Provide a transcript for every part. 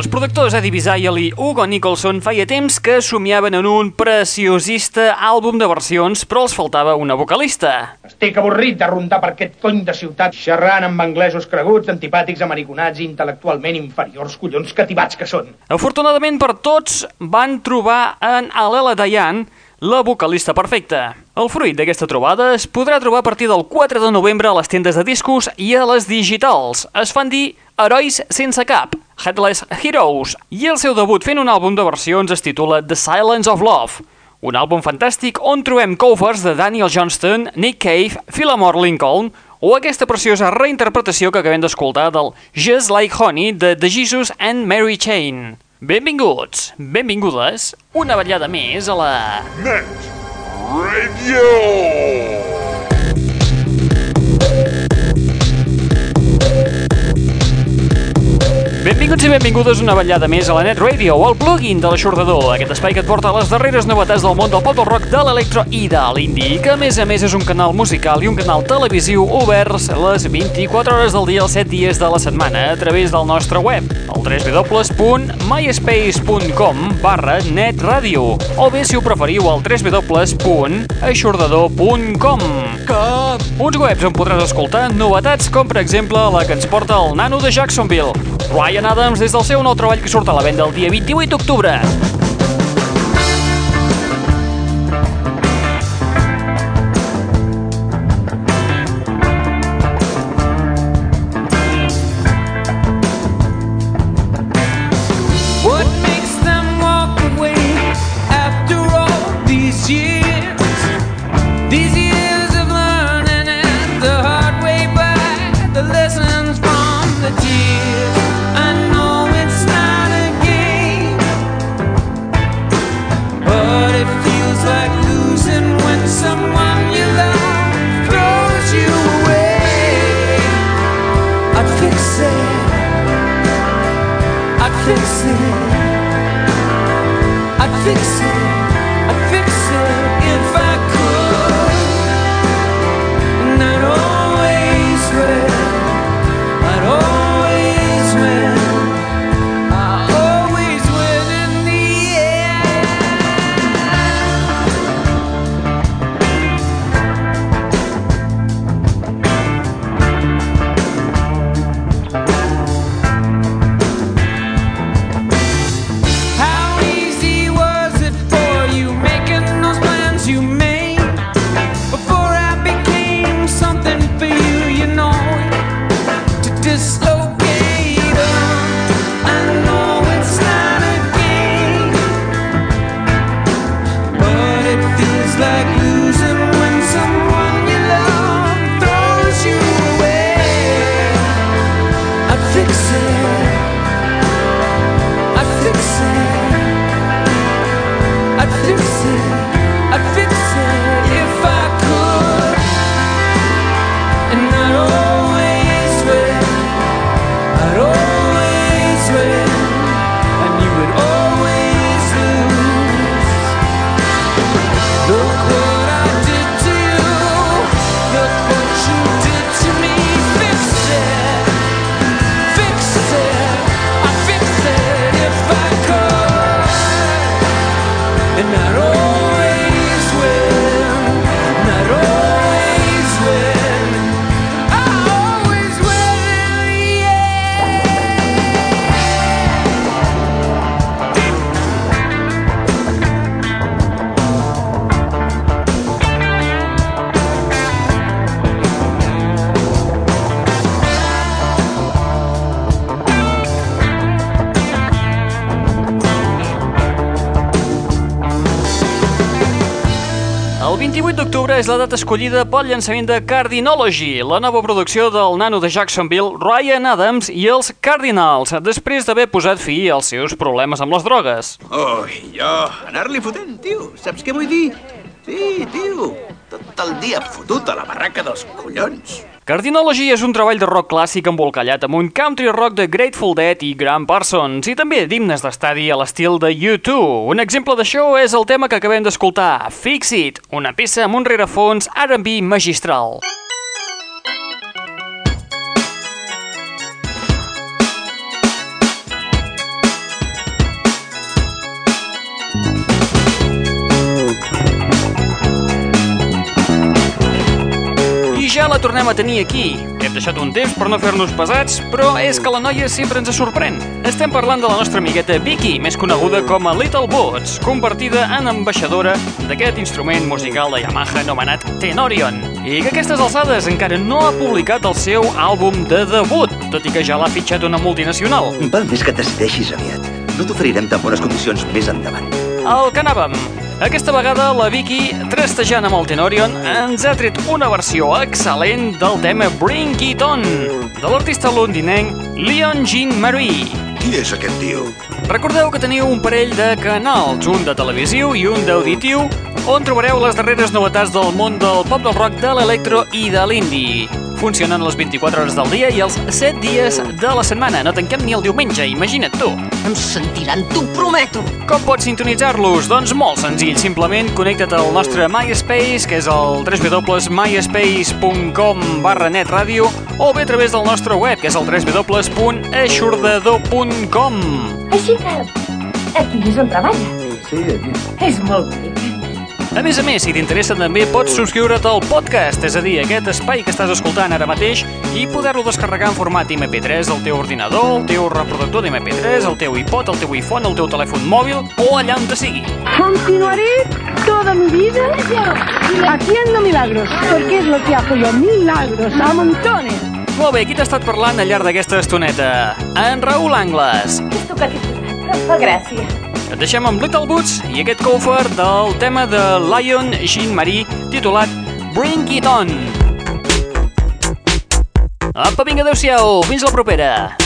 Els productors Eddie Bizayel i Hugo Nicholson feia temps que somiaven en un preciosista àlbum de versions, però els faltava una vocalista. Estic avorrit de rondar per aquest cony de ciutat xerrant amb anglesos creguts, antipàtics, americonats i intel·lectualment inferiors, collons cativats que són. Afortunadament per tots, van trobar en Alela Dayan la vocalista perfecta. El fruit d'aquesta trobada es podrà trobar a partir del 4 de novembre a les tendes de discos i a les digitals. Es fan dir Herois sense cap, Headless Heroes, i el seu debut fent un àlbum de versions es titula The Silence of Love, un àlbum fantàstic on trobem covers de Daniel Johnston, Nick Cave, Philemore Lincoln o aquesta preciosa reinterpretació que acabem d'escoltar del Just Like Honey de The Jesus and Mary Chain. Benvinguts, benvingudes, una vetllada més a la... Net Radio. Benvingudes una vetllada més a la Net Radio, el plugin de l'aixordador, aquest espai que et porta les darreres novetats del món del pop del rock, de l'electro i de l'indie, que a més a més és un canal musical i un canal televisiu oberts les 24 hores del dia, els 7 dies de la setmana, a través del nostre web, el www.myspace.com barra netradio, o bé si ho preferiu al www.aixordador.com Uns webs on podràs escoltar novetats com per exemple la que ens porta el nano de Jacksonville, Ryan Adams des del seu nou treball que surt a la venda el dia 28 d'octubre. Fix it. I'd fix it. És la data escollida pel llançament de Cardinology, la nova producció del nano de Jacksonville, Ryan Adams i els Cardinals, després d'haver posat fi als seus problemes amb les drogues. Ui, jo, anar-li fotent, tio. Saps què vull dir? Sí, tio. Tot el dia fotut a la barraca dels collons. Cardinology és un treball de rock clàssic embolcallat amb un country rock de Grateful Dead i Graham Parsons i també d'himnes d'estadi a l'estil de U2. Un exemple d'això és el tema que acabem d'escoltar, Fix It, una peça amb un rerefons R&B magistral. I ja la tornem a tenir aquí. Hem deixat un temps per no fer-nos pesats, però és que la noia sempre ens sorprèn. Estem parlant de la nostra amigueta Vicky, més coneguda com a Little Boots, convertida en ambaixadora d'aquest instrument musical de Yamaha anomenat Tenorion, i que a aquestes alçades encara no ha publicat el seu àlbum de debut, tot i que ja l'ha fitxat una multinacional. Val més que decideixis aviat. No t'oferirem tan bones condicions més endavant. El que anàvem. Aquesta vegada la Vicky, trastejant amb el Tenorion, ens ha tret una versió excel·lent del tema Bring It On, de l'artista londinenc Leon Jean Marie. Qui és aquest tio? Recordeu que teniu un parell de canals, un de televisiu i un d'auditiu, on trobareu les darreres novetats del món del pop del rock, de l'electro i de l'indie. Funcionen les 24 hores del dia i els 7 dies de la setmana. No tanquem ni el diumenge, imagina't tu. Em sentiran, t'ho prometo. Com pots sintonitzar-los? Doncs molt senzill, simplement connecta't al nostre MySpace, que és el www.myspace.com barra netradio, o bé a través del nostre web, que és el www.aixordador.com. Així que... Aquí és on treballa. Sí, aquí. És molt bonic. A més a més, si t'interessa també pots subscriure't al podcast, és a dir, aquest espai que estàs escoltant ara mateix i poder-lo descarregar en format MP3 al teu ordinador, el teu reproductor d'MP3, el teu iPod, el teu iPhone, el teu telèfon mòbil o allà on te sigui. Continuaré toda mi vida haciendo milagros, porque es lo que hago yo, milagros a montones. Molt bé, qui t'ha estat parlant al llarg d'aquesta estoneta? En Raül Angles. És tu que em fa gràcia. Et deixem amb Little Boots i aquest cover del tema de Lion Jean Marie titulat Bring It On. Apa, vinga, adeu-siau, fins la propera.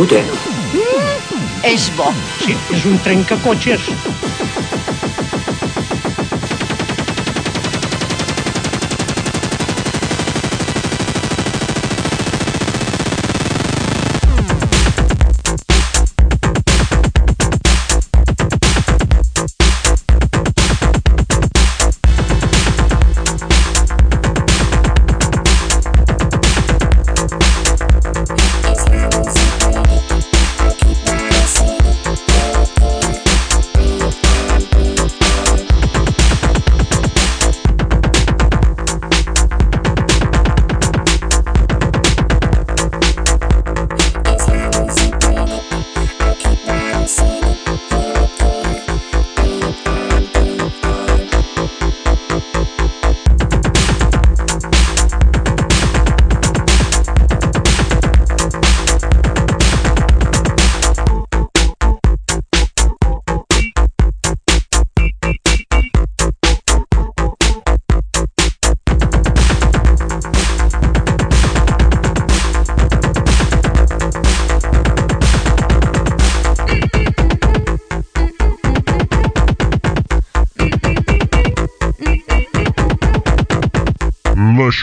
Collonut, eh? És bo. Sí, és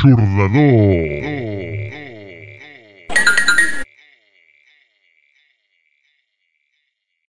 un trencacotxes. L'aixordador.